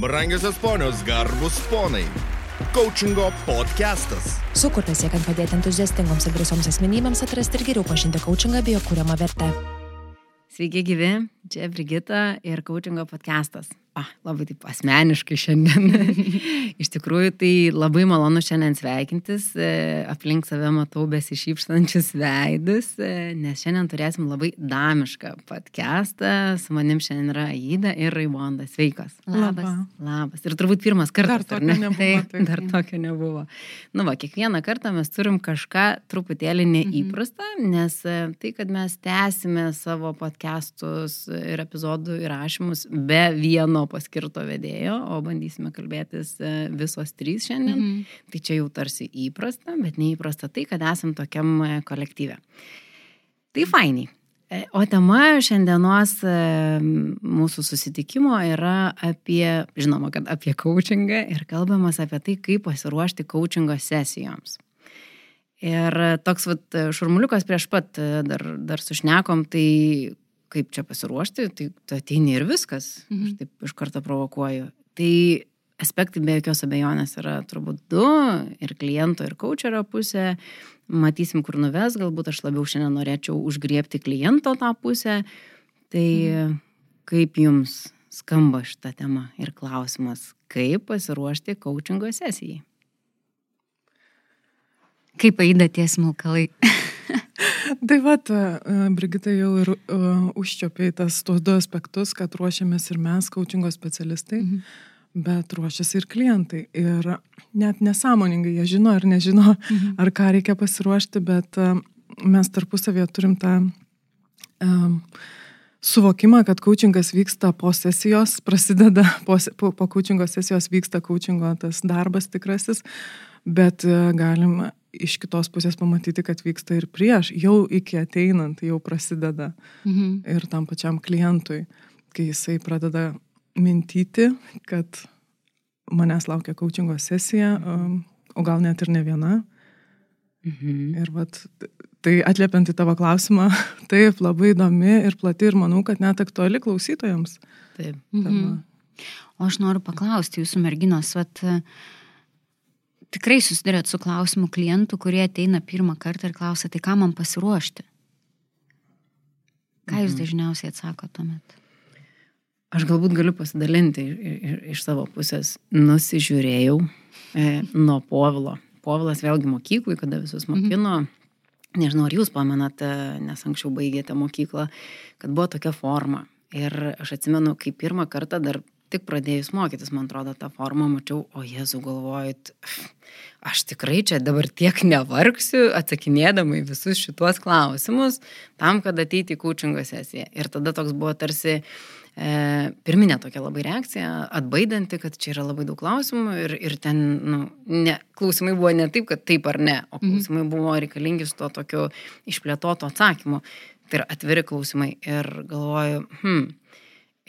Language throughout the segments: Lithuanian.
Brangiosios ponios, garbus ponai. Coachingo podcastas. Sukurtas siekiant padėti entuziastingoms ir drąsioms asmenybėms atrasti ir geriau pažinti coachingą bei jo kūriamą vertę. Sveiki gyvi, čia Brigita ir coachingo podcastas ah, labai taip asmeniškai šiandien. Iš tikrųjų, tai labai malonu šiandien sveikintis, e, aplink save matau besišypstančius veidus, e, nes šiandien turėsim labai damišką podcastą, su manim šiandien yra Aida ir Raibonda. Sveikos. Labas. Labas. Ir turbūt pirmas kartas. Dar tokio nebuvo. Taip, taip, dar tokio nebuvo. Nu, va, kiekvieną kartą mes turim kažką truputėlį neįprastą, mhm. nes e, tai, kad mes tęsime savo podcastus ir epizodų įrašymus be vieno paskirto vedėjo, o bandysime kalbėtis e, visos trys šiandien. Mhm. Tai čia jau tarsi įprasta, bet neįprasta tai, kad esam tokiam e, kolektyve. Tai fainiai. E, o tema šiandienos mūsų susitikimo yra apie, žinoma, kad apie coachingą ir kalbamas apie tai, kaip pasiruošti coachingo sesijoms. Ir toks vat, šurmuliukas prieš pat dar, dar sušnekom, tai kaip čia pasiruošti, tai tu ateini ir viskas. Mhm. Aš taip iš karto provokuoju. Tai aspektai be jokios abejonės yra turbūt du - ir kliento, ir coacherio pusė. Matysim, kur nuves, galbūt aš labiau šiandien norėčiau užgriepti kliento tą pusę. Tai mhm. kaip jums skamba šitą temą ir klausimas, kaip pasiruošti coachingo sesijai? Kaip aida tie smulkalai? tai va, Brigita jau ir uh, užčiopiai tas tuos du aspektus, kad ruošiamės ir mes, coachingo specialistai, mhm. bet ruošiasi ir klientai. Ir net nesąmoningai jie žino ar nežino, mhm. ar ką reikia pasiruošti, bet uh, mes tarpusavėje turim tą um, suvokimą, kad coachingas vyksta po sesijos, prasideda po, po, po coachingo sesijos vyksta coachingo tas darbas tikrasis, bet galim iš kitos pusės pamatyti, kad vyksta ir prieš, jau iki ateinant, jau prasideda mhm. ir tam pačiam klientui, kai jisai pradeda mintyti, kad manęs laukia coachingo sesija, um, o gal net ir ne viena. Mhm. Ir vat, tai atliepiant į tavo klausimą, taip, labai įdomi ir plati ir manau, kad net aktuali klausytojams. Taip. Mhm. O aš noriu paklausti jūsų merginos, vat, uh, tikrai susidurėt su klausimu klientų, kurie ateina pirmą kartą ir klausia, tai ką man pasiruošti? Ką jūs mhm. dažniausiai atsako tuomet? Aš galbūt galiu pasidalinti iš, savo pusės. Nusižiūrėjau e, nuo Povilo. Povilas vėlgi mokyklai, kada visus mhm. mokino. Mhm. Nežinau, ar jūs pamenate, nes anksčiau baigėte mokyklą, kad buvo tokia forma. Ir aš atsimenu, kai pirmą kartą dar tik pradėjus mokytis, man atrodo, tą formą mačiau, o Jėzų galvojat, aš tikrai čia dabar tiek nevargsiu, atsakinėdama į visus šituos klausimus, tam, kad ateiti į coachingo sesiją. Ir tada toks buvo tarsi e, pirminė tokia labai reakcija, atbaidanti, kad čia yra labai daug klausimų ir, ir ten, nu, ne, klausimai buvo ne taip, kad taip ar ne, o mhm. klausimai mhm. buvo reikalingi su to tokiu išplėtoto atsakymu. Tai yra atviri klausimai. Ir galvoju, hm,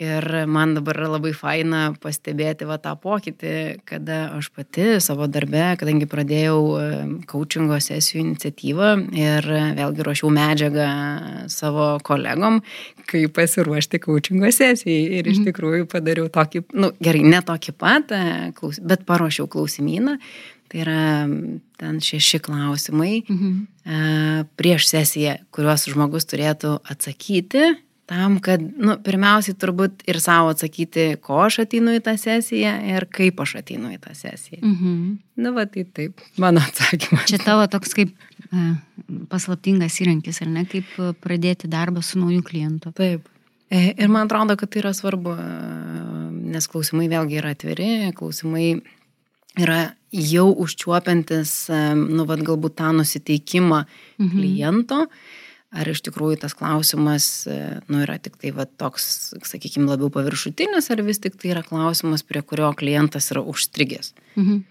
Ir man dabar yra labai faina pastebėti va tą pokytį, kada aš pati savo darbe, kadangi pradėjau coachingo sesijų iniciatyvą ir vėlgi ruošiau medžiagą savo kolegom, kaip pasiruošti coachingo sesijai. Ir iš mhm. tikrųjų padariau tokį, nu gerai, ne tokį pat, e, bet paruošiau klausimyną. Tai yra ten šeši klausimai mhm. E, prieš sesiją, kuriuos žmogus turėtų atsakyti tam, kad, nu, pirmiausiai turbūt ir savo atsakyti, ko aš ateinu į tą sesiją ir kaip aš ateinu į tą sesiją. Mhm. Nu, va, tai taip, mano atsakymas. Čia tavo toks kaip e, paslaptingas įrankis, ar ne, kaip pradėti darbą su naujų klientų. Taip. E, ir man atrodo, kad tai yra svarbu, e, nes klausimai vėlgi yra atviri, klausimai yra jau užčiuopiantis, e, nu, vad galbūt tą nusiteikimą mhm. kliento. Mhm ar iš tikrųjų tas klausimas, e, nu, yra tik tai va, toks, sakykime, labiau paviršutinis, ar vis tik tai yra klausimas, prie kurio klientas yra užstrigęs. Mhm.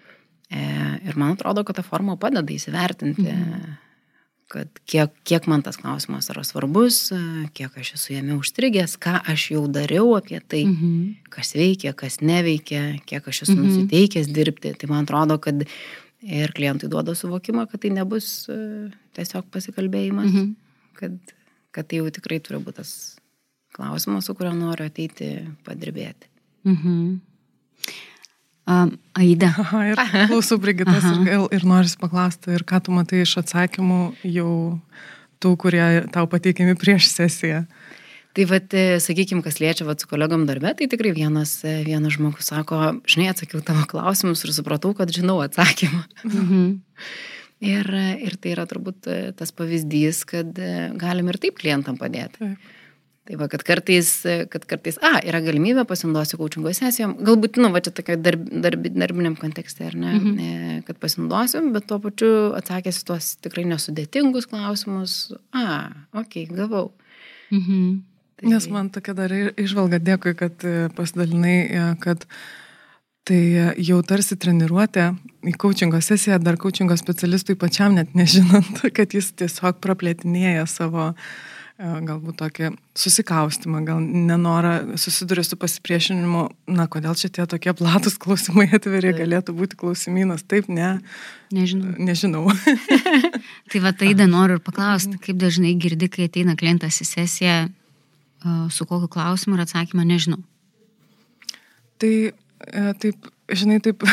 E, ir man atrodo, kad ta forma padeda įsivertinti, mhm. kad kiek, kiek man tas klausimas yra svarbus, e, kiek aš esu jame užstrigęs, ką aš jau dariau apie tai, mhm. kas veikia, kas neveikia, kiek aš esu mhm. nusiteikęs dirbti. Tai man atrodo, kad ir klientui duoda suvokimą, kad tai nebus e, tiesiog pasikalbėjimas. Mhm kad, kad tai jau tikrai turi būti tas klausimas, su kuriuo noriu ateiti padirbėti. Mhm. Um, Aida. Aha, ir klausau Brigitas ir, ir noriu paklausti, ir ką tu matai iš atsakymų jau tų, kurie tau pateikiami prieš sesiją. Tai vad, sakykime, kas liečia vat, su kolegom darbe, tai tikrai vienas, e, vienas žmogus sako, žinai, atsakiau tavo klausimus ir supratau, kad žinau atsakymą. Mhm. Ir, ir tai yra turbūt e, tas pavyzdys, kad e, galim ir taip klientam padėti. Taip. Tai va, kad kartais, e, kad kartais, a, yra galimybė pasinaudoti coachingo sesijom, galbūt, nu, va, čia tokia darb, darb, darbiniam kontekste, ar ne, Mhm. e, kad pasinaudosim, bet tuo pačiu atsakęs tuos tikrai nesudėtingus klausimus, a, okei, okay, gavau. Mhm. Tai- Nes man tokia dar išvalga, dėkui, kad pasidalinai, kad tai e, jau tarsi treniruotė į coachingo sesiją, dar coachingo specialistui pačiam net nežinant, kad jis tiesiog praplėtinėja savo e, galbūt tokį susikaustimą, gal nenorą susiduria su pasipriešinimu, na, kodėl čia tie tokie platus klausimai atviri, galėtų būti klausimynas, taip, ne, Nežinau. nežinau. Tai va, tai dar noriu ir paklausti, kaip dažnai girdi, kai ateina klientas į sesiją, a, su kokiu klausimu ir atsakymu nežinau. Tai e, taip, žinai, taip,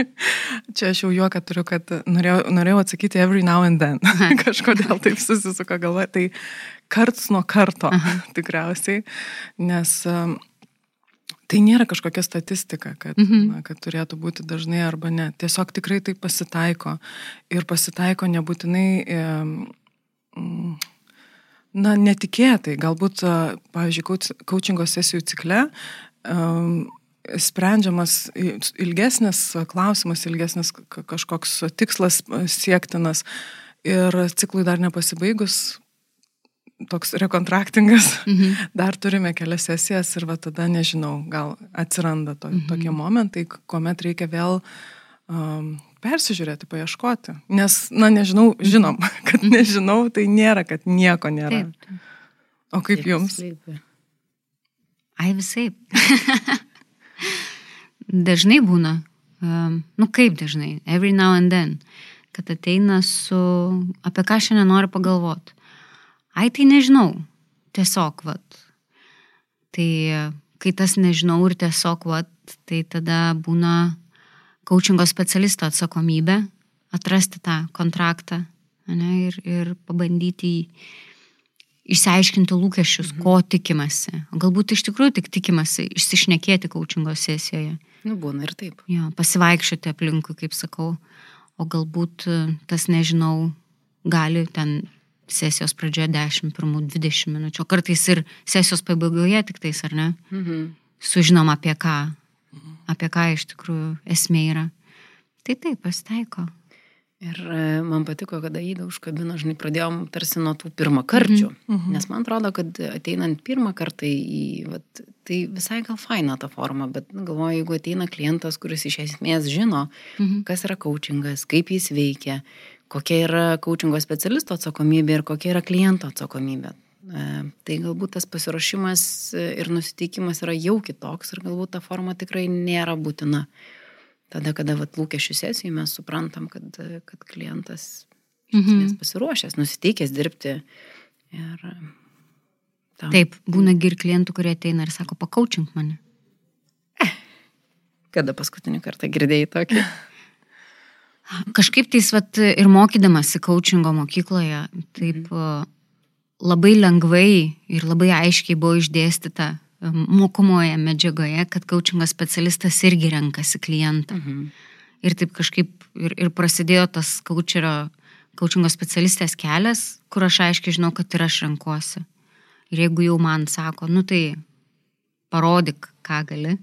čia aš jau juoką turiu, kad norėjau, norėjau atsakyti every now and then. Kažkodėl taip susisuka galva. Tai karts nuo karto tikriausiai, nes um, tai nėra kažkokia statistika, kad, Mhm. na, kad turėtų būti dažnai arba ne. Tiesiog tikrai tai pasitaiko. Ir pasitaiko nebūtinai... em, mm, Na, netikėtai, galbūt, pavyzdžiui, coachingo sesijų cikle um, sprendžiamas ilgesnis klausimas, ilgesnis ka- kažkoks tikslas a, siektinas ir ciklui dar nepasibaigus toks rekontraktingas, Mhm. dar turime kelias sesijas ir va tada nežinau, gal atsiranda to, Mhm. tokie momentai, kuomet reikia vėl um, persižiūrėti, paieškoti. Nes, na, nežinau, žinom, kad nežinau, tai nėra, kad nieko nėra. Taip. O kaip Taip, jums? slypi. Ai visai. dažnai būna, um, nu kaip dažnai, every now and then, kad ateina su, apie ką šiandien noriu pagalvoti. Ai tai nežinau, tiesiog, vat. Tai kai tas nežinau ir tiesiog, vat, tai tada būna coachingo specialisto atsakomybė atrasti tą kontraktą ane, ir, ir pabandyti jį išsiaiškinti lūkesčius, mhm. ko tikimasi. Galbūt iš tikrųjų tik tikimasi išsišnekėti coachingo sesijoje. Nu, būna ir taip. Jo, pasivaikščioti aplinkui, kaip sakau. O galbūt e, tas, nežinau, gali ten sesijos pradžioje 10, pirmų 20 minučių, o kartais ir sesijos pabaigoje tik tais, ar ne? Mhm. Sužinom apie ką, apie ką iš tikrųjų esmė yra. Tai taip, pasitaiko. Ir e, man patiko, kada įdą užkabino, žinai, pradėjom tarsi nuo tų pirmą karčių. Mhm. Nes man atrodo, kad ateinant pirmą kartą į, vat, tai visai gal faina ta forma, bet galvoju, jeigu ateina klientas, kuris iš esmės žino, Mhm. kas yra coachingas, kaip jis veikia, kokia yra coachingo specialisto atsakomybė ir kokia yra kliento atsakomybė. E, Tai galbūt tas pasiruošimas ir nusiteikimas yra jau kitoks ir galbūt ta forma tikrai nėra būtina. Tada, kada vat, lūkesčių sesijai mes suprantam, kad, e, kad klientas Mhm. pasiruošęs, nusiteikęs dirbti. Ir e, tam. Taip, būna ir klientų, kurie ateina ir sako, pakaučink mane. Kada paskutinį kartą girdėjai tokį? Kažkaip tais vat, ir mokydamasi coachingo mokykloje, taip mhm. labai lengvai ir labai aiškiai buvo išdėstyta e, mokomoje medžiagoje, kad coachingo specialistas irgi renkasi klientą. Mhm. Ir taip kažkaip ir, ir prasidėjo tas coacherio, coachingo specialistės kelias, kur aš aiškiai žinau, kad ir aš renkuosi. Ir jeigu jau man sako, nu tai parodyk, ką gali,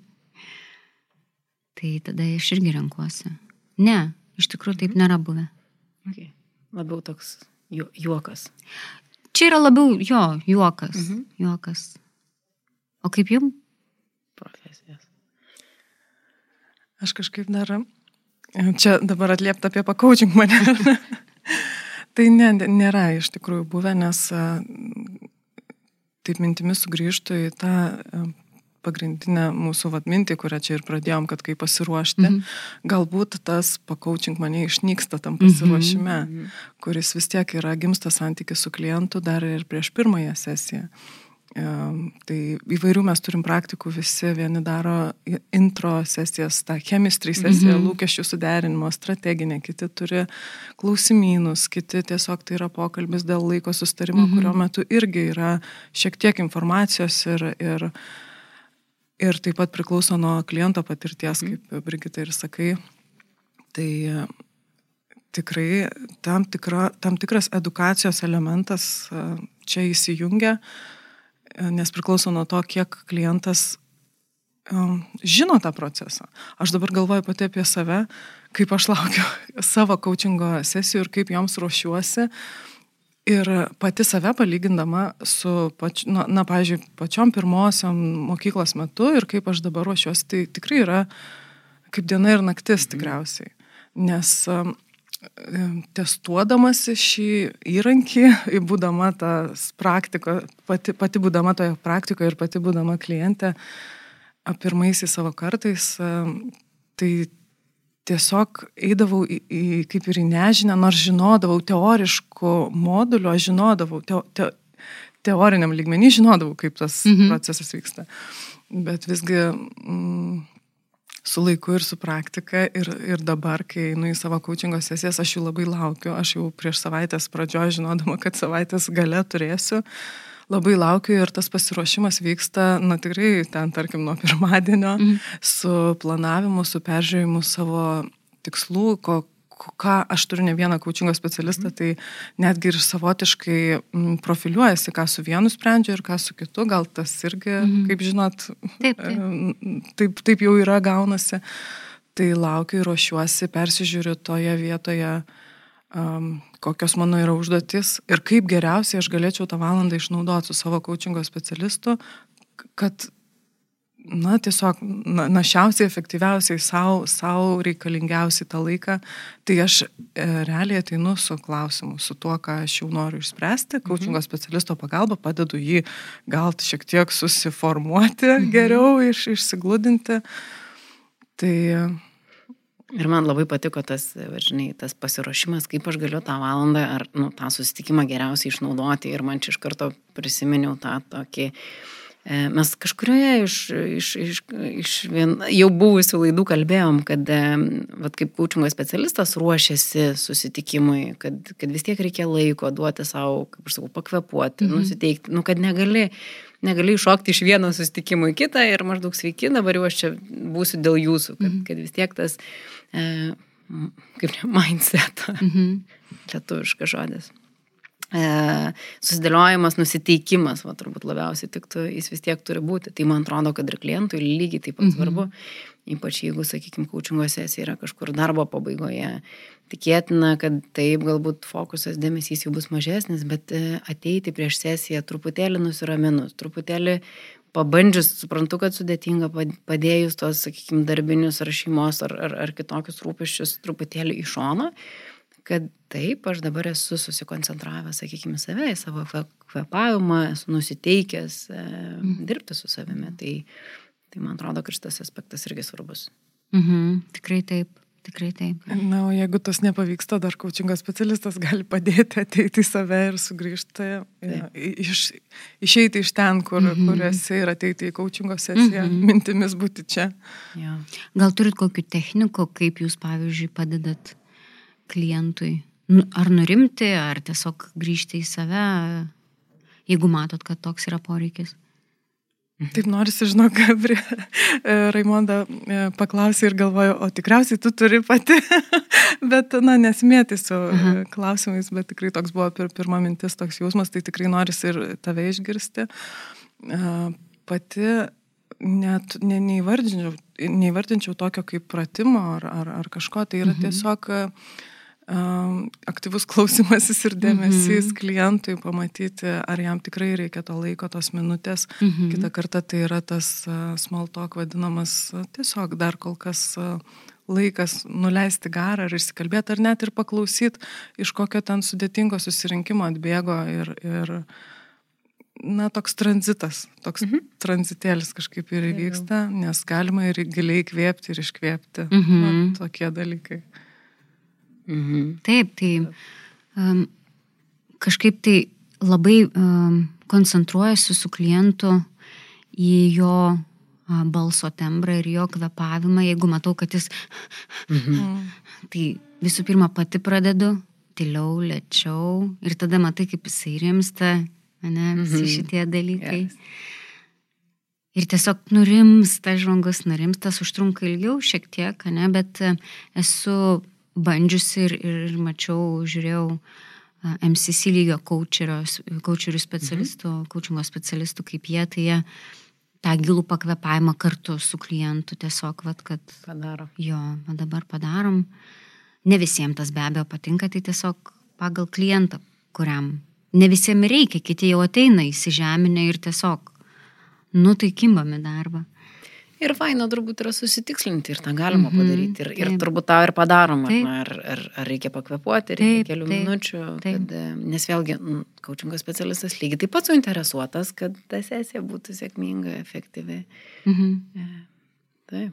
tai tada aš irgi renkuosi. Ne, iš tikrųjų taip nėra buvę. Okay. Labiau toks ju juokas. Čia yra labiau jo, juokas. Mhm. Mhm. Juokas. O kaip jum? Profesijas. Aš kažkaip dar, čia dabar atliepta apie pakaučink mane. tai ne, nėra iš tikrųjų buvę, nes a, taip mintimis sugrįžtų į tą a, pagrindinę mūsų vadmintį, kurią čia ir pradėjom, kad kaip pasiruošti, Mhm. mhm. galbūt tas pakaučink mane išnyksta tam pasiruošime, mhm. kuris vis tiek yra gimstas santykis su klientu dar ir prieš pirmąją sesiją. Tai įvairių mes turim praktikų visi, vieni daro intro sesijas, tą chemistry sesiją, mm -hmm. lūkesčių suderinimo, strateginę, kiti turi klausimynus, kiti tiesiog tai yra pokalbis dėl laiko sustarimo, mm -hmm. kurio metu irgi yra šiek tiek informacijos ir, ir, ir taip pat priklauso nuo kliento patirties, mhm. kaip Brigita ir sakai. Tai tikrai tam, tikra, tam tikras edukacijos elementas čia įsijungia nes priklauso nuo to, kiek klientas um, žino tą procesą. Aš dabar galvoju pati apie save, kaip aš laukiu savo coachingo sesijų ir kaip joms ruošiuosi. Ir pati save palygindama su, pač, na, na pažiūrėjau, pačiom pirmosiom mokyklos metu ir kaip aš dabar ruošiuosi, tai tikrai yra kaip diena ir naktis tikriausiai. Nes um, testuodamas šį įrankį, būdama tas praktiko, pati, pati būdama toje praktikoje ir pati būdama klientė, pirmaisiais savo kartais, tai tiesiog eidavau į, į, kaip ir į nežinę, nors žinodavau teoriškų modulių, aš žinodavau, te, te, teoriniam lygmenį žinodavau, kaip tas mhm. procesas vyksta. Bet visgi mm, su laiku ir su praktika ir, ir dabar, kai einu į savo coachingo sesijas, aš jų labai laukiu, aš jau prieš savaitės pradžioje žinodama, kad savaitės gale turėsiu, labai laukiu ir tas pasiruošimas vyksta, na tikrai ten, tarkim, nuo pirmadienio mhm. su planavimu, su peržiūrėjimu savo tikslų, ko, ką aš turiu ne vieną kočingo specialistą, mhm. tai netgi ir savotiškai mm, profiliuojasi, ką su vienu sprendžiu ir ką su kitu, gal tas irgi, mhm. kaip žinot, taip, taip. Taip, taip jau yra gaunasi. Tai laukiu ir ruošiuosi, persižiūriu toje vietoje, um, kokios mano yra užduotis ir kaip geriausiai aš galėčiau tą valandą išnaudoti su savo kočingo specialistu, kad na, tiesiog na, našiausiai, efektyviausiai savo, savo reikalingiausiai tą laiką, tai aš e, realiai ateinu su klausimu, su tuo, ką aš jau noriu išspręsti, coachingo mhm. specialisto pagalba, padedu jį gal šiek tiek susiformuoti mhm. geriau, iš, išsigludinti. Tai Ir man labai patiko tas, žinai, tas pasiruošimas, kaip aš galiu tą valandą ar nu, tą susitikimą geriausiai išnaudoti. Ir man čia iš karto prisiminiau tą tokį E, mes kažkurioje iš, iš, iš, iš vien, jau buvusių laidų kalbėjom, kad e, vat, kaip kaučingo specialistas ruošiasi susitikimui, kad, kad vis tiek reikia laiko duoti savo, kaip aš sakau, pakvepuoti, -hmm. nusiteikti, nu, kad negali, negali iššokti iš vieno susitikimo į kitą ir maždaug sveiki, dabar jau aš čia būsiu dėl jūsų, kad, -hmm. kad vis tiek tas, e, kaip ne, mindset, -hmm. lietuviškas žodis e, susidėliojimas, nusiteikimas, va, turbūt labiausiai tiktų, jis vis tiek turi būti. Tai man atrodo, kad ir klientui lygiai taip pat mhm. svarbu, ypač jeigu, sakykime, kaučingo sesija yra kažkur darbo pabaigoje. Tikėtina, kad taip galbūt fokusas dėmesys jau bus mažesnis, bet e, ateiti prieš sesiją truputėlį nusiraminus, truputėlį pabandžius, suprantu, kad sudėtinga padėjus tos, sakykime, darbinius ar šeimos ar, ar, ar kitokius rūpeščius truputėlį iš šono kad taip, aš dabar esu susikoncentravęs, sakykime, save, į savo kvepavimą, esu nusiteikęs e, mm. dirbti su savimi. Tai, tai man atrodo, kad šitas aspektas irgi svarbus. Mhm, tikrai taip. Tikrai taip. Na, o jeigu tas nepavyksta, dar kočingo specialistas gali padėti ateiti į save ir sugrįžti, ja, iš, išeiti iš ten, kur, mm -hmm. kur esi ir ateiti į kočingo sesiją, mm -hmm. mintimis būti čia. Ja. Gal turit kokių technikų, kaip jūs, pavyzdžiui, padedat klientui? Nu, ar nurimti, ar tiesiog grįžti į save, jeigu matot, kad toks yra poreikis? Taip norisi, žinok, prie Raimonda e, paklausė ir galvoju, o tikriausiai tu turi pati, bet, na, nesimėti su -huh. klausimais, bet tikrai toks buvo pir, pirma mintis, toks jausmas, tai tikrai norisi ir tave išgirsti. Pati net ne, neįvardinčiau, neįvardinčiau tokio kaip pratimo ar, ar, ar kažko, tai yra -huh. tiesiog aktyvus klausimasis ir dėmesys mhm. klientui pamatyti, ar jam tikrai reikia to laiko, tos minutės. Mhm. Kita kartą tai yra tas small talk vadinamas tiesiog dar kol kas laikas nuleisti garą ar išsikalbėti, ar net ir paklausyti, iš kokio ten sudėtingo susirinkimo atbėgo ir, ir na, toks tranzitas, toks mhm. tranzitėlis kažkaip ir įvyksta, nes galima ir giliai įkvėpti ir iškvėpti. Mhm. Na, tokie dalykai. Mhm. Taip, tai um, kažkaip tai labai um, koncentruojuosi su klientu į jo a, balso tembrą ir jo kvepavimą, jeigu matau, kad jis... Mhm. tai visų pirma pati pradedu, tyliau, lėčiau ir tada matai, kaip jisai rimsta, ne, visi mhm. šitie dalykai. Yes. Ir tiesiog nurimsta žmogus, nurimsta, užtrunka ilgiau šiek tiek, ne, bet e, esu bandžiusi ir, ir mačiau, žiūrėjau MCC lygio coacherių specialistų, mhm. coachingo specialistų, kaip jie, tai jie tą gilų pakvepavimą kartu su klientu tiesiog, vat, kad... Padaro. Jo, dabar padarom. Ne visiems tas be abejo patinka, tai tiesiog pagal klientą, kuriam ne visiems reikia, kiti jau ateina įsižeminę ir tiesiog, nu tai kimbami darbą. Ir faina turbūt yra susitikslinti ir tą galima mm -hmm, padaryti. Ir, ir turbūt tą ir padarom. Ar, ar, ar, ar reikia pakvepuoti, reikia taip, kelių taip, minučių. Kad, nes vėlgi, kaučingo specialistas lygiai taip pat suinteresuotas, kad ta sesija būtų sėkminga, efektyvi. Mm -hmm. Taip.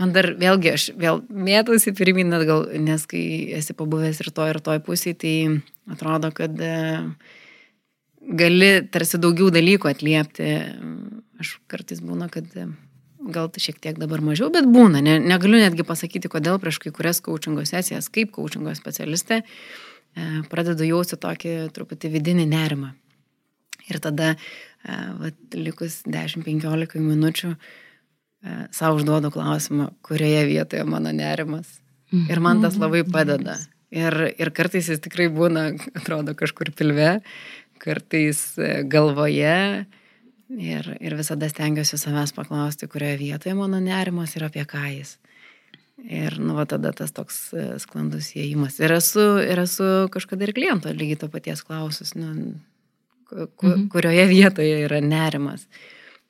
Man dar vėlgi, aš vėl mėtausi pirmin, gal, nes kai esi pabuvęs ir to ir toj pusėje, tai atrodo, kad e, gali tarsi daugiau dalykų atliepti. Aš kartais būna, kad gal šiek tiek dabar mažiau, bet būna. Ne, negaliu netgi pasakyti, kodėl prieš kai kurias coachingo sesijas, kaip coachingo specialistė, e, pradedu jausti tokį truputį vidinį nerimą. Ir tada, e, vat, likus 10-15 minučių, e, savo užduodu klausimą, kurioje vietoje mano nerimas. Ir man tas labai padeda. Ir, ir kartais jis tikrai būna, atrodo, kažkur pilve, kartais galvoje, Ir, ir visada stengiuosi savęs paklausti, kurioje vietoje mano nerimas ir apie ką jis. Ir, nu, va, tada tas toks e, sklandus įėjimas. Ir esu, ir esu kažkada ir kliento lygiai to paties klausus, nu, ku, mhm. kurioje vietoje yra nerimas.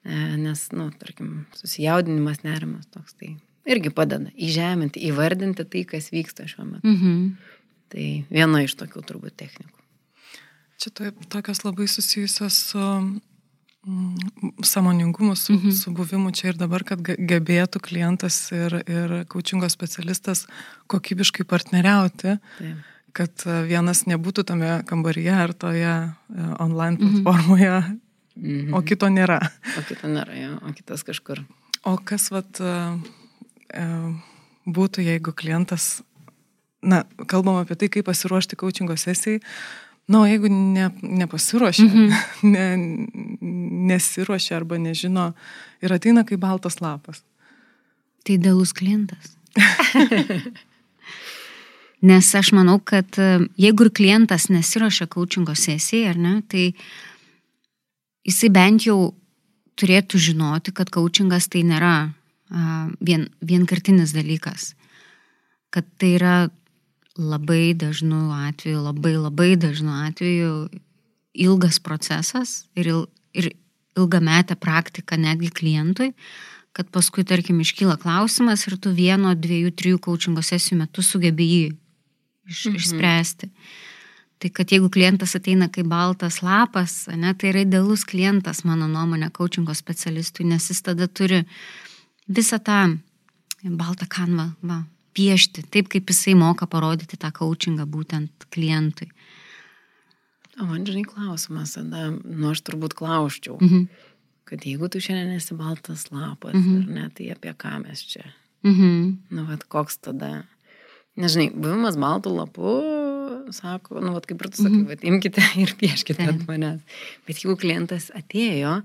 E, nes, nu, tarkim, susijaudinimas, nerimas toks, tai irgi padeda įžeminti, įvardinti tai, kas vyksta šiuo metu. Mhm. Tai viena iš tokių turbūt technikų. Čia to, tokios labai susijusios su samoningumu, su, mhm. su buvimu čia ir dabar, kad gebėtų klientas ir, ir coachingo specialistas kokybiškai partneriauti, Taip. kad e, vienas nebūtų tame kambaryje ar toje e, online mhm. platformoje, mhm. o kito nėra. O kito nėra, jo, o kitas kažkur. O kas vat, e, būtų, jeigu klientas, na, kalbam apie tai, kaip pasiruošti coachingo sesijai, Na, nu, jeigu ne, nepasiruošia, mm -hmm. ne, nesiruošia arba nežino ir ateina kaip baltas lapas. Tai dėlus klientas. Nes aš manau, kad e, jeigu ir klientas nesiuošia coachingo sesijai, ar ne, tai jisai bent jau turėtų žinoti, kad coachingas tai nėra vien, vienkartinis dalykas. Kad tai yra labai dažnu atveju, labai labai dažnu atveju ilgas procesas ir, il, ir ilgametę praktiką netgi klientui, kad paskui, tarkim, iškyla klausimas ir tu vieno, dviejų, trijų coachingo sesijų metu sugebi jį iš, mhm. išspręsti. Tai kad jeigu klientas ateina kaip baltas lapas, ne, tai yra idealus klientas, mano nuomonė, coachingo specialistui, nes jis tada turi visą tą baltą kanvą, va, piešti, taip kaip jisai moka parodyti tą coachingą būtent klientui. O man žinai klausimas, tada, nu aš turbūt klauščiau, mhm. kad jeigu tu šiandien esi baltas lapas, mhm. ar ne, tai apie ką mes čia? Mhm. Nu, vad koks tada, nežinai, buvimas baltų lapu, sako, nu, vad kaip ir tu sakai, mhm. vad imkite ir pieškite ant manęs. Bet jeigu klientas atėjo,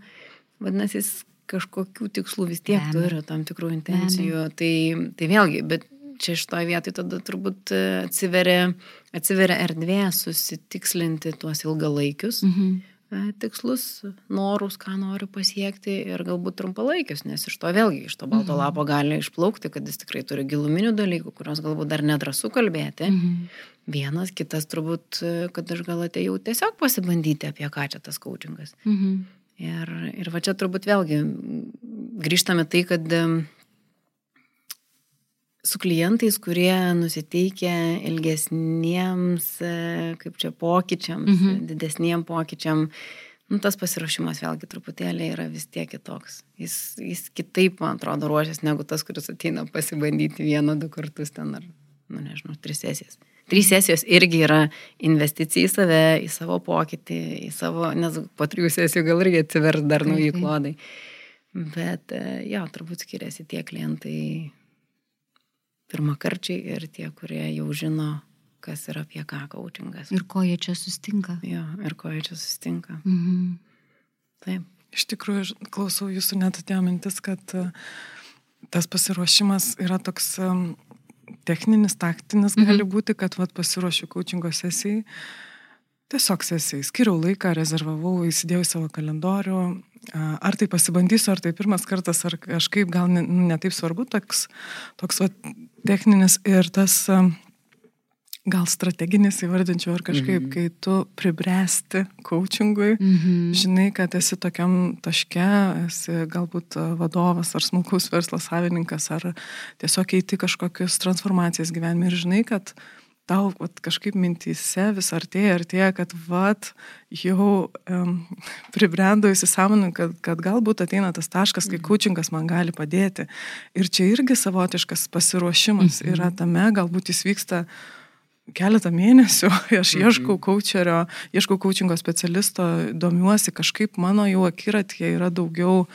vadinasi, jis kažkokių tikslų vis tiek Be. turi, tam tikrų intencijų, tai, tai vėlgi, bet čia šitoje vietoje tada turbūt e, atsiveria, atsiveria erdvė susitikslinti tuos ilgalaikius mhm. E, tikslus, norus, ką noriu pasiekti ir galbūt trumpalaikius, nes iš to vėlgi, iš to balto mhm. lapo gali išplaukti, kad jis tikrai turi giluminių dalykų, kuriuos galbūt dar nedrasu kalbėti. Mhm. Vienas, kitas turbūt, e, kad aš gal atėjau tiesiog pasibandyti, apie ką čia tas coachingas. Mhm. Ir, ir va čia turbūt vėlgi grįžtame tai, kad su klientais, kurie nusiteikia ilgesniems, e, kaip čia, pokyčiams, mhm. didesniem pokyčiam, nu, tas pasiruošimas vėlgi truputėlį yra vis tiek kitoks. Jis, jis kitaip, man atrodo, ruošiasi negu tas, kuris ateina pasibandyti vieną, du kartus ten ar, nu nežinau, tris sesijas. Trys sesijos irgi yra investicija į save, į savo pokytį, į savo, nes po trijų sesijų gal irgi atsivers dar nauji klodai. Bet e, jo, turbūt skiriasi tie klientai pirmakarčiai ir tie, kurie jau žino, kas yra apie ką coachingas. Ir ko jie čia sustinka. Jo, ir ko jie čia sustinka. Mhm. Taip. Iš tikrųjų, aš klausau jūsų net atėjo mintis, kad e, tas pasiruošimas yra toks em, techninis, taktinis Mhm. gali būti, kad vat, pasiruošiu coachingo sesijai. Tiesiog sesijai. Skiriau laiką, rezervavau, įsidėjau savo kalendorių. Ar tai pasibandysiu, ar tai pirmas kartas, ar kažkaip gal ne- nu, netaip svarbu, toks, toks vat, techninis ir tas gal strateginis įvardinčiau, ar kažkaip, Mhm. kai tu pribręsti coachingui, Mhm. žinai, kad esi tokiam taške, esi galbūt vadovas ar smulkus verslo savininkas, ar tiesiog eiti kažkokius transformacijas gyvenime ir žinai, kad tau vat, kažkaip mintys vis artėja, artėja, kad vat jau um, pribrendo įsisamonu, kad, kad galbūt ateina tas taškas, kai coachingas man gali padėti. Ir čia irgi savotiškas pasiruošimas yra tame, galbūt jis vyksta keletą mėnesių, aš ieškau coacherio, ieškau coachingo specialisto, domiuosi, kažkaip mano jau akiratyje yra daugiau,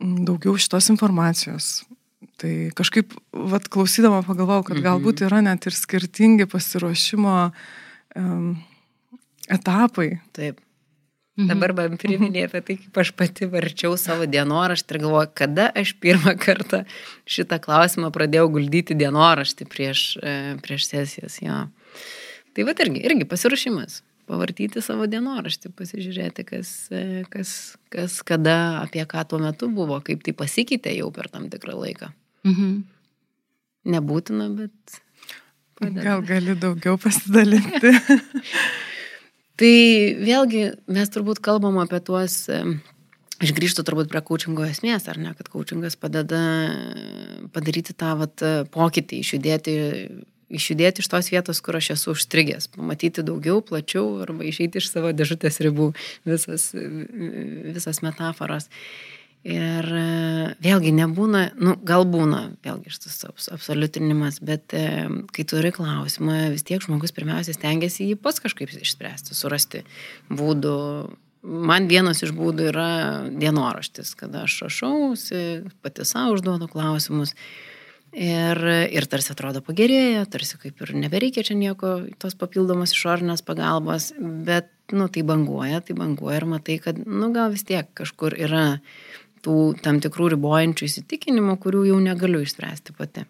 daugiau šitos informacijos. Tai kažkaip, vad klausydama pagalvojau, kad galbūt yra net ir skirtingi pasiruošimo um, etapai. Taip. Mhm. Dabar man priminė apie tai, kaip aš pati varčiau savo dienoraštį ir galvoju, kada aš pirmą kartą šitą klausimą pradėjau guldyti dienoraštį prieš, e, prieš sesijas. Jo. Tai va irgi, irgi pasiruošimas. Pavartyti savo dienoraštį, pasižiūrėti, kas, e, kas, kas kada, apie ką tuo metu buvo, kaip tai pasikeitė jau per tam tikrą laiką. Mhm. Nebūtina, bet... padeda. Gal gali daugiau pasidalinti. Tai vėlgi mes turbūt kalbam apie tuos, em, aš grįžtu turbūt prie coachingo esmės, ar ne, kad coachingas padeda padaryti tą vat, pokytį, išjudėti, išjudėti iš tos vietos, kur aš esu užstrigęs, pamatyti daugiau, plačiau arba išeiti iš savo dėžutės ribų, visas, visas metaforas. Ir vėlgi nebūna, nu, gal būna, vėlgi šitas abs- absoliutinimas, bet kai turi klausimą, vis tiek žmogus pirmiausia stengiasi jį pats kažkaip išspręsti, surasti būdų. Man vienas iš būdų yra dienoraštis, kada aš rašausi, pati savo užduodu klausimus. Ir, ir tarsi atrodo pagerėja, tarsi kaip ir nebereikia čia nieko, tos papildomos išorinės pagalbos, bet, nu, tai banguoja, tai banguoja ir matai, kad, nu, gal vis tiek kažkur yra tų tam tikrų ribojančių įsitikinimų, kurių jau negaliu išspręsti pati.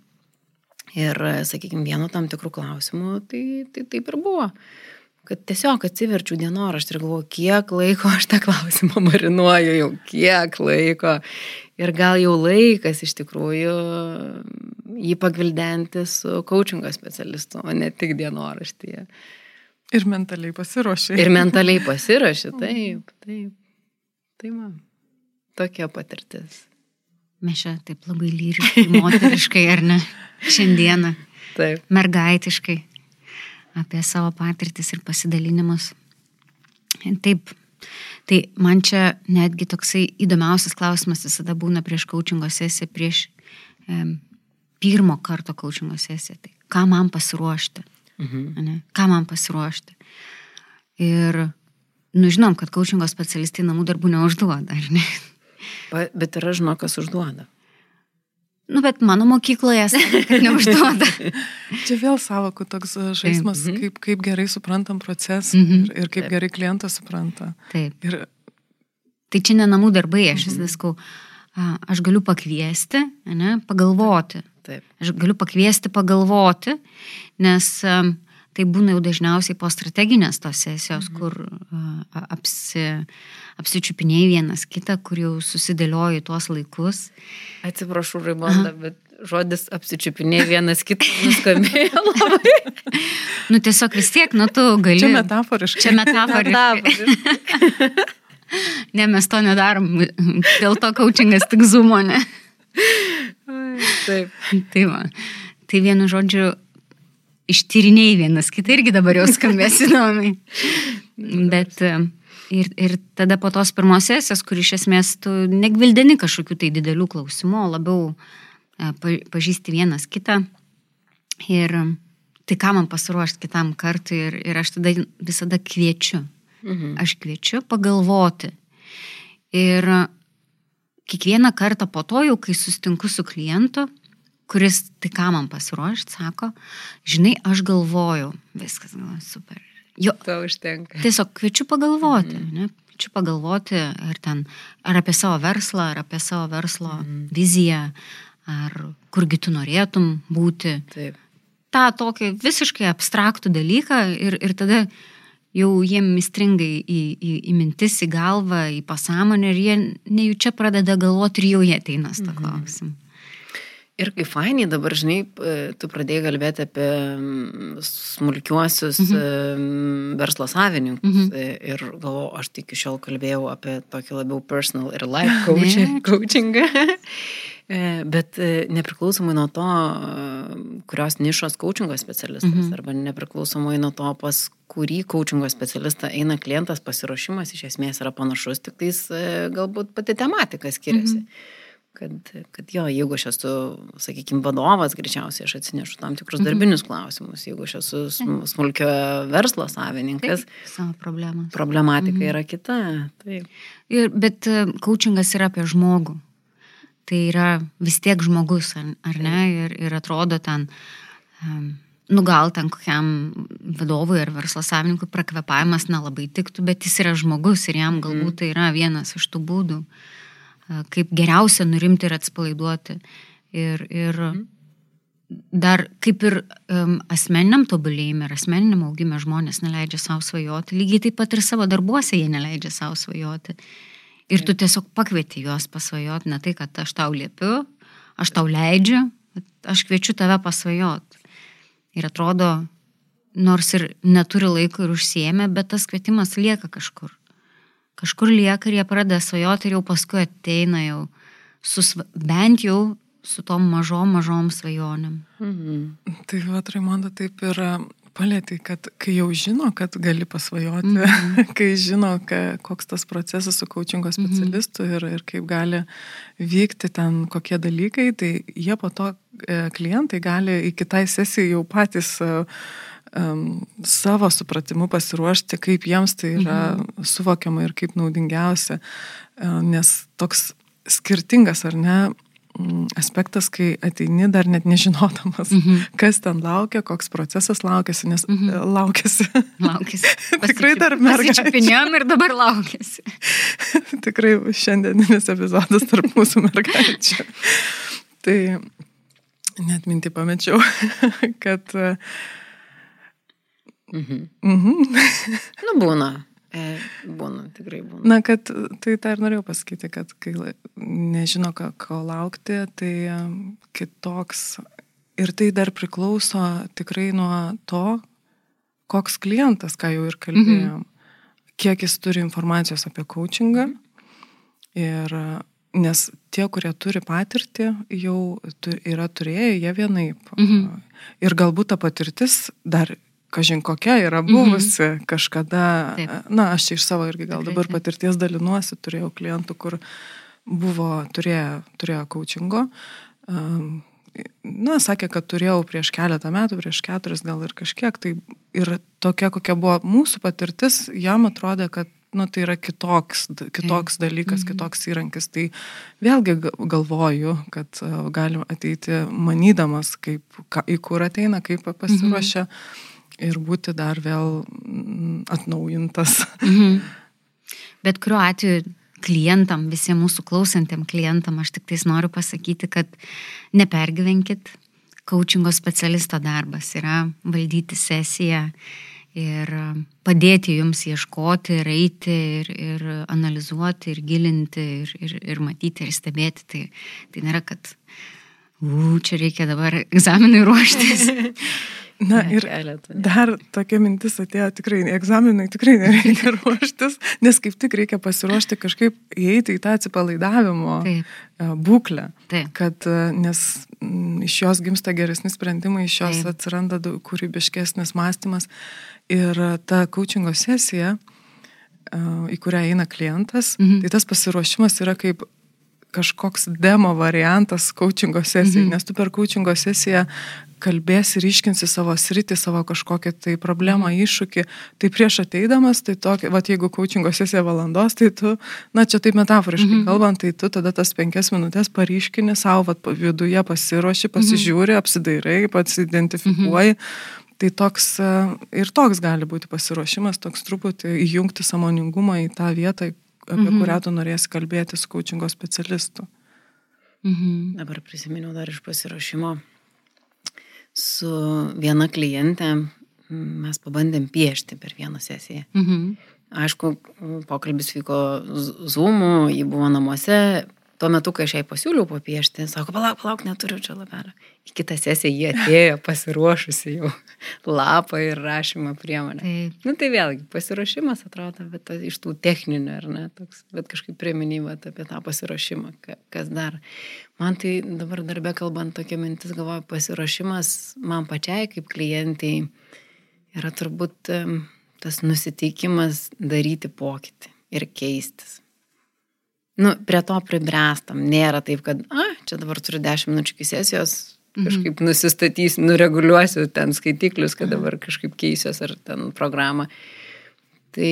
Ir, sakykime, vieno tam tikrų klausimų, tai, tai taip ir buvo. Kad tiesiog atsiverčiu dienoraštį ir galvoju, kiek laiko aš tą klausimą marinuoju, jau kiek laiko. Ir gal jau laikas iš tikrųjų jį pagvildenti su coachingo specialistu, o ne tik dienoraštyje. Ir mentaliai pasiruošė. Ir mentaliai pasirašy, taip, taip. Tai man. Tokia patirtis. Mes čia taip labai lyriškai, moteriškai, ar ne? Šiandieną. Taip. Mergaitiškai. Apie savo patirtis ir pasidalinimus. Taip. Tai man čia netgi toksai įdomiausias klausimas visada būna prieš coachingo sesiją, prieš e, pirmo karto coachingo sesiją. Tai ką man pasiruošti? Mhm. ane? Ką man pasiruošti? Ir, nu, žinom, kad coachingo specialistai namų darbų neužduoda, ar ne? Bet yra žino, kas užduoda. Nu, bet mano mokykloje neužduoda. Čia vėl savokų toks e, žaidimas, Mhm. kaip, kaip gerai suprantam procesą Mhm. ir, ir kaip gerai klientas supranta. Taip. Ir Tai čia ne namų darbai, aš vis viskau, aš galiu pakviesti, ne, pagalvoti. Taip. Aš galiu pakviesti pagalvoti, nes tai būna jau dažniausiai po strateginės tos sesijos, kur a, apsi, apsičiupinėjai vienas kitą, kur jau susidėlioji tuos laikus. Atsiprašau, Raimonda, bet žodis apsičiupinė vienas kitą nuskambėjo labai. Nu tiesiog vis tiek, nu tu gali. čia metaforiškai. Čia metaforiškai. Ne, mes to nedarom. Dėl to coachingas tik zumo, ne? Taip. Tai va. Tai vienu žodžiu, ištyrinėjai vienas kitą irgi dabar jau skambės įdomiai. Bet ir, ir tada po tos pirmos sesijos, kur iš esmės tu negvildeni kažkokių tai didelių klausimų, labiau e, pa- pažįsti vienas kitą. Ir tai ką man pasiruošti kitam kartui ir, ir aš tada visada kviečiu. Mhm. Aš kviečiu pagalvoti. Ir kiekvieną kartą po to, jau kai sustinku su klientu, kuris tai ką man pasiruošti, sako, žinai, aš galvojau, viskas, galvoju, super. Jo, Tau užtenka. tiesiog kviečiu pagalvoti, mhm. ne? Kviečiu pagalvoti, ar ten, ar apie savo verslą, ar apie savo verslo mhm. viziją, ar kurgi tu norėtum būti. Taip. tą tokį visiškai abstraktų dalyką ir, ir tada jau jiem mistringai į, į, į mintis, į galvą, į pasąmonę ir jie nejučia pradeda galvoti ir jau jie ateina su to klausimu. Ir kaip fainiai dabar, žinai, tu pradėjai kalbėti apie mm, smulkiuosius mhm. verslo savininkus. Mhm. E, Ir galvoju, aš tik iki šiol kalbėjau apie tokį labiau personal ir life coaching, coachingą. E, Bet e, nepriklausomai nuo to, kurios nišos coachingo specialistas, mhm. arba nepriklausomai nuo to, pas kurį coachingo specialistą eina klientas, pasiruošimas iš esmės yra panašus, tik tais galbūt pati tematika skiriasi. Mhm. Kad, kad jo, jeigu aš esu, sakykime, vadovas, greičiausiai aš atsinešu tam tikrus darbinius klausimus. Jeigu aš esu sm- smulkio verslo savininkas, Savo problemas. problematika yra kita. Taip. Ir, bet coachingas yra apie žmogų. Tai yra vis tiek žmogus, ar, ar ne? Ir, ir atrodo ten, um, nu gal ten kokiam vadovui ar verslo savininkui prakvepavimas nelabai tiktų, bet jis yra žmogus ir jam galbūt tai yra vienas iš tų būdų, a, kaip geriausia nurimti ir atsipalaiduoti. Ir, ir dar kaip ir um, asmeniniam tobulėjime ir asmeniniam augime žmonės neleidžia savo svajoti, lygiai taip pat ir savo darbuose jie neleidžia savo svajoti. Ir tu tiesiog pakvieti juos pasvajoti, ne tai, kad aš tau liepiu, aš tau leidžiu, aš kviečiu tave pasvajoti. Ir atrodo, nors ir neturi laiko ir užsiemė, bet tas kvietimas lieka kažkur. Kažkur lieka ir jie pradeda svajoti ir jau paskui ateina jau su, bent jau su tom mažom, mažom svajonėm. Mhm. Tai va, Raimonda taip ir palėtai, kad kai jau žino, kad gali pasvajoti, mm -hmm. kai žino, ka, koks tas procesas su coachingo specialistu mm -hmm. ir, ir kaip gali vykti ten kokie dalykai, tai jie po to e, klientai gali į kitai sesijai jau patys e, um, savo supratimu pasiruošti, kaip jiems tai yra mhm. suvokiama ir kaip naudingiausia, e, nes toks skirtingas ar ne mm, aspektas, kai ateini dar net nežinodamas, Mhm. kas ten laukia, koks procesas laukiasi, nes Mhm. mhm. laukiasi. Laukėsi. Tikrai dar mergaitė. Pasičiupinėjom ir dabar laukėsi. Tikrai šiandieninis epizodas tarp mūsų mergaičių. Tai net mintį pamečiau, kad... e, Mhm. Mhm. Nu, būna. E, būna, tikrai būna. Na, kad tai tą ir norėjau pasakyti, kad kai nežino, ką, ko laukti, tai kitoks. Ir tai dar priklauso tikrai nuo to, koks klientas, ką jau ir kalbėjom, mhm. kiek jis turi informacijos apie coachingą. Ir nes tie, kurie turi patirtį, jau yra turėję, jie vienaip. Mhm. Ir galbūt ta patirtis dar, kažin kokia, yra buvusi mhm. kažkada. Taip. Na, aš iš savo irgi gal Tikrai dabar patirties dalinuosi, turėjau klientų, kur buvo, turėjo, turėjo coachingo. Um, Na, sakė, kad turėjau prieš keletą metų, prieš keturis gal ir kažkiek. Tai ir tokia, kokia buvo mūsų patirtis, jam atrodė, kad nu, tai yra kitoks, kitoks dalykas, Mhm. kitoks įrankis. Tai vėlgi ga- galvoju, kad uh, galim ateiti manydamas, kaip, ka, į kur ateina, kaip pasiruošia ir būti dar vėl mm, atnaujintas. Mhm. Bet kuriuo atveju klientam, visiems mūsų klausantiem klientam, aš tik tais noriu pasakyti, kad nepergyvenkit. Coachingo specialisto darbas yra valdyti sesiją ir padėti jums ieškoti, ir eiti, ir, ir analizuoti, ir gilinti, ir, ir, ir matyti, ir stebėti. Tai, tai nėra, kad, u, čia reikia dabar egzaminui ruoštis. Na ir keletą, dar tokia mintis atėjo tikrai, egzaminui tikrai nereikia ruoštis, nes kaip tik reikia pasiruošti kažkaip įeiti į tą atsipalaidavimo Taip, e, būklę. taip. Kad, e, nes mm, iš jos gimsta geresni sprendimai, iš jos Taip. atsiranda kūrybiškesnis mąstymas. Ir e, ta coachingo sesija, į kurią eina klientas, Mhm. tai tas pasiruošimas yra kaip kažkoks demo variantas coachingo sesijai, Mhm. nes tu per coachingo sesiją kalbėsi ir iškinsi savo sritį, savo kažkokią tai problemą, Mhm. iššūkį. Tai prieš ateidamas, tai tokia, va jeigu coachingo sesija valandos, tai tu, na čia taip metaforiškai Mhm. kalbant, tai tu tada tas penkias minutės paryškini savo, va viduje pasiruoši, pasižiūri, apsidairai, pats identifikuoji. Tai toks e, ir toks gali būti pasiruošimas, toks truputį įjungti samoningumą į tą vietą, apie Mhm. kurią tu norėsi kalbėti su coachingo specialistu. Mhm. Dabar prisiminiau dar iš pasirašymo su viena klientė, mes pabandėm piešti per vieną sesiją. Mhm. Aišku, pokalbis vyko Zoom'u, ji buvo namuose. Tuo metu, kai aš jai pasiūliau papiešti, sako, palauk, palauk, neturiu čia lapelio. Į kitą sesiją jie atėjo pasiruošusi jau lapą ir rašymą priemonę. Taip. Na nu, tai vėlgi, pasiruošimas atrodo, bet ta, iš tų techninių, ar ne, toks, bet kažkaip priminimat apie tą pasiruošimą, ka- kas dar. Man tai dabar darbė kalbant tokia mintis, galvoju, pasiruošimas man pačiai kaip klientai yra turbūt tas nusiteikimas daryti pokytį ir keistis. Nu, prie to pribręstam. Nėra taip, kad, a, čia dabar turiu 10 minučių iki sesijos, kažkaip nusistatysiu, nureguliuosiu ten skaitiklius, kad dabar kažkaip keisiuos ar ten programą. Tai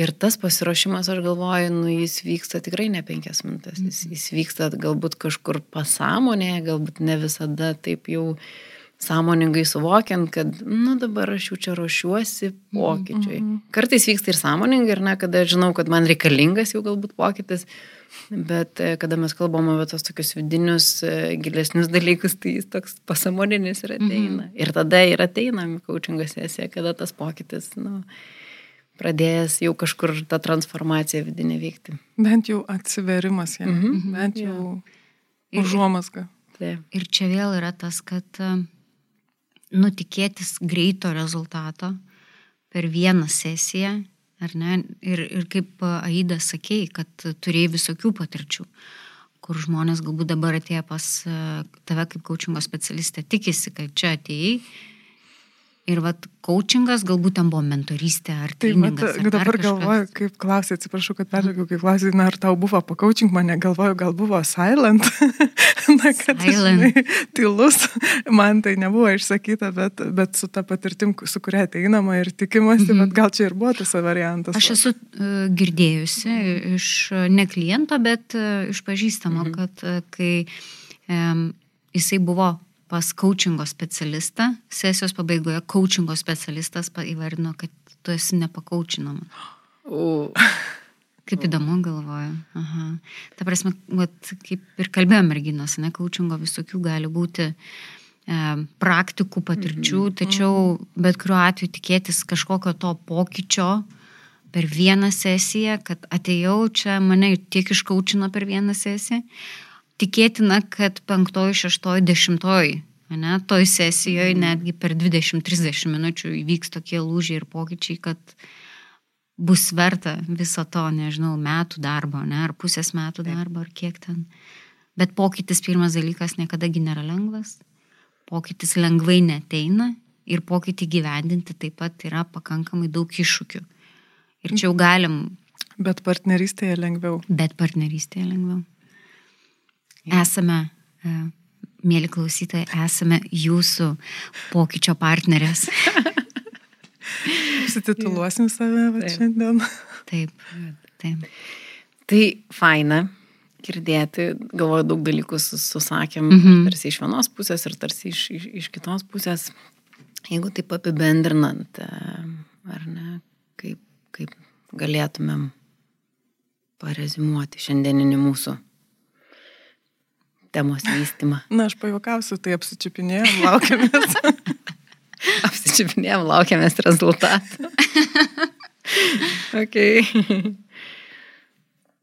ir tas pasiruošimas, aš galvoju, nu, jis vyksta tikrai ne penkias minutės, jis, jis vyksta galbūt kažkur pasąmonėje, galbūt ne visada taip jau sąmoningai suvokiant, kad, nu dabar aš jau čia ruošiuosi pokyčiui. Kartais vyksta ir sąmoningai, ir ne, kada žinau, kad man reikalingas jau galbūt pokytis, bet e, kada mes kalbam apie tos tokius vidinius, e, gilesnius dalykus, tai jis toks pasąmoninis ir ateina. Ir tada ir ateina coachingo sesija, kada tas pokytis, nu, pradėjęs jau kažkur tą transformaciją vidinę vykti. Bent jau atsiverimas jam, Mhm. bent jau užuomasga. Taip. Ir čia vėl yra tas, kad e, nutikėtis greito rezultato per vieną sesiją, ar ne? Ir, ir kaip e, Aida sakėjai, kad turėjai visokių patirčių, kur žmonės galbūt dabar atėjo pas e, tave kaip coachingo specialistė, tikisi, kad čia atėjai. Ir vad, coachingas galbūt ten buvo mentorystė ar Tai ar dar dabar galvoju, kaip klausai, atsiprašau, kad pertraukiau, kaip klausai, na ar tau buvo pakaučink mane, galvoju, gal buvo silent, na kad Silent. žinai, tylus, man tai nebuvo išsakyta, bet, bet su ta patirtim, su kuria ateinama ir tikimasi, mhm. bet gal čia ir buvo tas variantas. Aš esu uh, girdėjusi iš ne kliento, bet uh, iš pažįstamo, mhm. kad uh, kai um, jisai buvo pas coachingo specialistą, sesijos pabaigoje coachingo specialistas įvardino, kad tu esi nepakaučinama. U, Kaip įdomu galvoju. Aha. Ta prasme, vat, kaip ir kalbėjome merginos, ne, coachingo visokių gali būti e, praktikų, patirčių, tačiau bet kuriuo atveju tikėtis kažkokio to pokyčio per vieną sesiją, kad atėjau čia, mane tiek iškaučino per vieną sesiją, tikėtina, kad penktoji, šeštoji, dešimtoji, ne, toj sesijoje netgi per 20-30 minučių įvyks tokie lūžiai ir pokyčiai, kad bus verta viso to, nežinau, metų darbo, ne, ar pusės metų darbo, ar kiek ten. Bet pokytis pirmas dalykas niekadagi nėra lengvas, pokytis lengvai neteina ir pokytį gyvendinti taip pat yra pakankamai daug iššūkių. Ir čia jau galim, Bet partnerystėje lengviau. bet partnerystėje lengviau. Esame, e, mėly klausytojai, esame jūsų pokyčio partnerės. Susitituluosim save va, Taip. šiandien. Taip, taip. Tai faina girdėti, galvoju, daug dalykų sus- susakėm, Mhm. mhm. tarsi iš vienos pusės ir tarsi iš, iš, iš kitos pusės. Jeigu taip apibendrinant, e, ar ne, kaip, kaip galėtumėm parezimuoti šiandieninį mūsų temos vystymą. Na, aš pajokausiu, tai apsičiupinėjom, laukiamės. Apsičiupinėjom, laukiamės rezultatų. okay.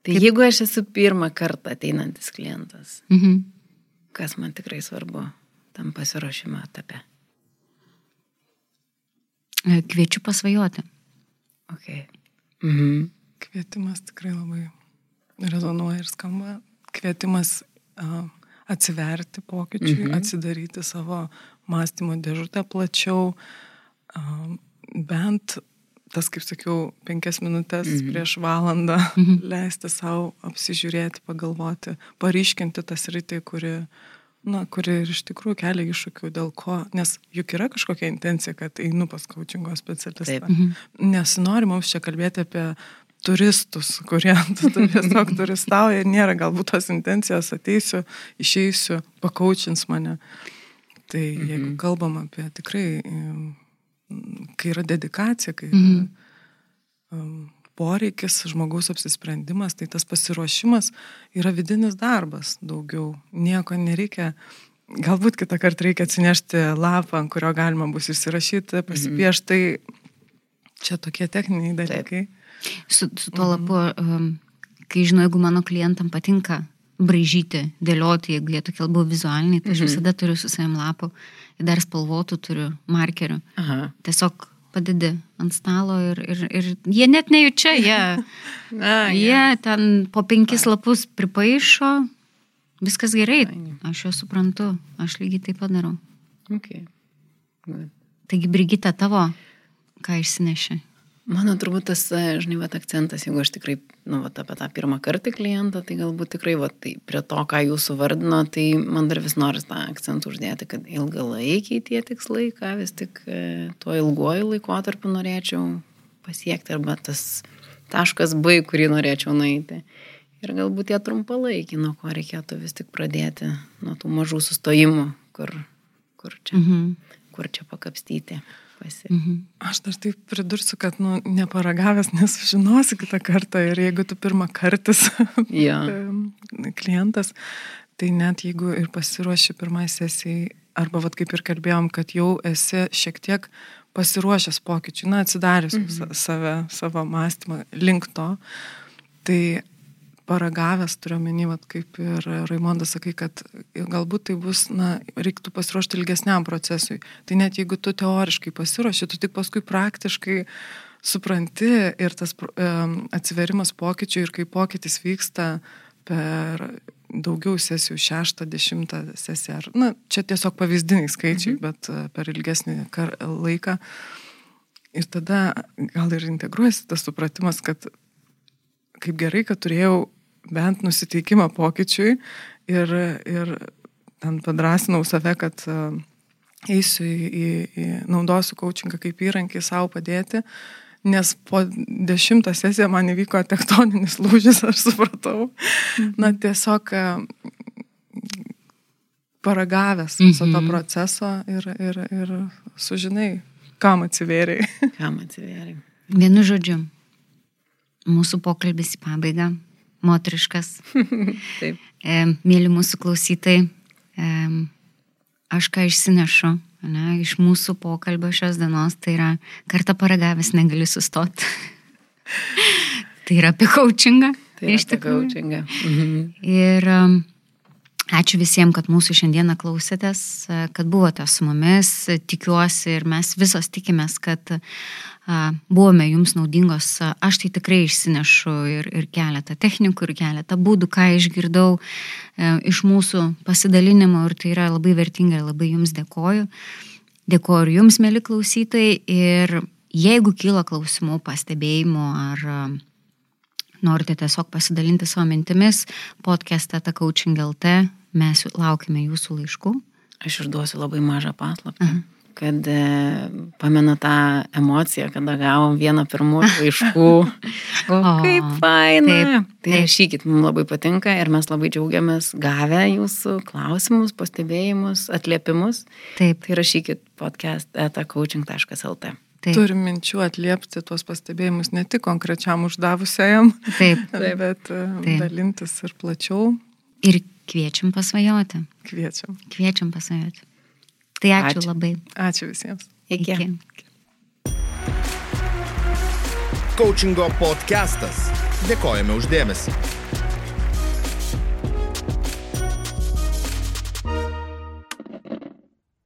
Tai jeigu aš esu pirmą kartą ateinantis klientas, Mhm. kas man tikrai svarbu tam pasiruošimo etape? E, Kviečiu pasvajoti. Okay. Mhm. Kvietimas tikrai labai rezonuoja ir skamba. Kvietimas uh, atsiverti pokyčiui, mhm. atsidaryti savo mąstymo dėžutę plačiau, bent tas, kaip sakiau, penkias minutės mm -hmm. prieš valandą mm -hmm. leisti savo apsižiūrėti, pagalvoti, paryškinti tas rytį, kuri, na, kuri ir iš tikrųjų kelia iššūkių, dėl ko, nes juk yra kažkokia intencija, kad einu pas coachingo specialistą. Mm -hmm. Nesinori mums čia kalbėti apie turistus, kurie tiesiog turistauja ir nėra galbūt tos intencijos, ateisiu, išeisiu, pakaučins mane. Tai jeigu mhm. kalbam apie tikrai kai yra dedikacija, kai yra mm. um, poreikis, žmogaus apsisprendimas, tai tas pasiruošimas yra vidinis darbas daugiau. Nieko nereikia. Galbūt kitą kartą reikia atsinešti lapą, ant kurio galima bus įsirašyti, pasipiešti. Tai čia tokie techniniai dalykai. Taip. Su, su tuo lapu, um, kai žinau, jeigu mano klientam patinka braižyti, dėlioti, jeigu jie tokie labiau vizualiniai, tai aš mhm. visada turiu su savim lapų dar spalvotų turiu markerių. Aha. Tiesiog padedi ant stalo ir, ir, ir jie net nejučia, jie, A, jie ja. ten po penkis lapus pripaišo, viskas gerai, aš juos suprantu, aš lygiai taip pat darau. Okay. Good. Taigi, Brigita, tavo, ką išsineši? Mano turbūt tas, e, žinai, vat, akcentas, jeigu aš tikrai, nu, vat, apie tą pirmą kartą klientą, tai galbūt tikrai, vat, tai prie to, ką jūsų vardino, tai man dar vis noris tą akcentą uždėti, kad ilgalaikiai tie tikslai, ką vis tik e, tuo ilguoju laikotarpiu norėčiau pasiekti, arba tas taškas B, kurį norėčiau nueiti. Ir galbūt tie trumpalaikiai, nuo ko reikėtų vis tik pradėti, nuo tų mažų sustojimų, kur, kur, čia, mhm. kur čia pakapstyti pasi. Mhm. Aš dar taip pridursiu, kad nu, neparagavęs nesužinosi kitą kartą ir jeigu tu pirmą kartas ja. klientas, tai net jeigu ir pasiruoši pirmai sesijai, arba vad kaip ir kalbėjom, kad jau esi šiek tiek pasiruošęs pokyčiui, na, atsidarius mhm. save, savo mąstymą link to, tai paragavęs, turiu menį, kaip ir Raimondas sakai, kad galbūt tai bus, na, reiktų pasiruošti ilgesniam procesui. Tai net jeigu tu teoriškai pasiruoši, tu tik paskui praktiškai supranti ir tas um, atsiverimas pokyčių ir kai pokytis vyksta per daugiau sesijų, šeštą, dešimtą sesiją. Ar, na, čia tiesiog pavyzdiniai skaičiai, mhm. bet uh, per ilgesnį laiką. Ir tada gal ir integruojasi tas supratimas, kad kaip gerai, kad turėjau bent nusiteikimą pokyčiui ir, ir ten padrasinau save, kad e, eisiu į, į, į naudosiu coachingą kaip įrankį savo padėti, nes po dešimtą sesiją man įvyko tektoninis lūžis, aš supratau. Na, tiesiog e, paragavęs viso to mhm. proceso ir, ir, ir sužinai, kam atsivėriai. Kam atsivėriai. Vienu žodžiu, mūsų pokalbis į pabaigą moteriškas. Taip. E, mėly mūsų klausytai, e, aš ką išsinešu ne, iš mūsų pokalbio šios dienos, tai yra kartą paragavęs negali sustoti. tai yra apie coachingą. Tai iš tikrųjų. Coachingą. Mhm. Ir um, ačiū visiems, kad mūsų šiandieną klausėtės, kad buvote su mumis. Tikiuosi ir mes visos tikimės, kad buvome jums naudingos, aš tai tikrai išsinešu ir, ir keletą technikų, ir keletą būdų, ką išgirdau e, iš mūsų pasidalinimo ir tai yra labai vertinga ir labai jums dėkoju. Dėkoju ir jums, mėly klausytojai, ir jeigu kyla klausimų, pastebėjimų ar norite tiesiog pasidalinti savo mintimis, podcast'e ta coaching LT, mes laukime jūsų laiškų. Aš išduosiu labai mažą paslaptį. -huh kad e, pamenu tą emociją, kada gavom vieną pirmųjų laiškų. O, kaip faina. Taip, tai rašykit, mums labai patinka ir mes labai džiaugiamės gavę jūsų klausimus, pastebėjimus, atliepimus. Taip. Tai rašykit podcast etacoaching.lt. Taip. Turim minčių atliepti tuos pastebėjimus ne tik konkrečiam uždavusiajam, taip, taip. bet e, taip. dalintis ir plačiau. Ir kviečiam pasvajoti. Kviečiam. Kviečiam pasvajoti. Tai ačiū, ačiū. labai. Ačiū visiems. Iki. Iki. Coachingo podcastas. Dėkojame uždėmesi.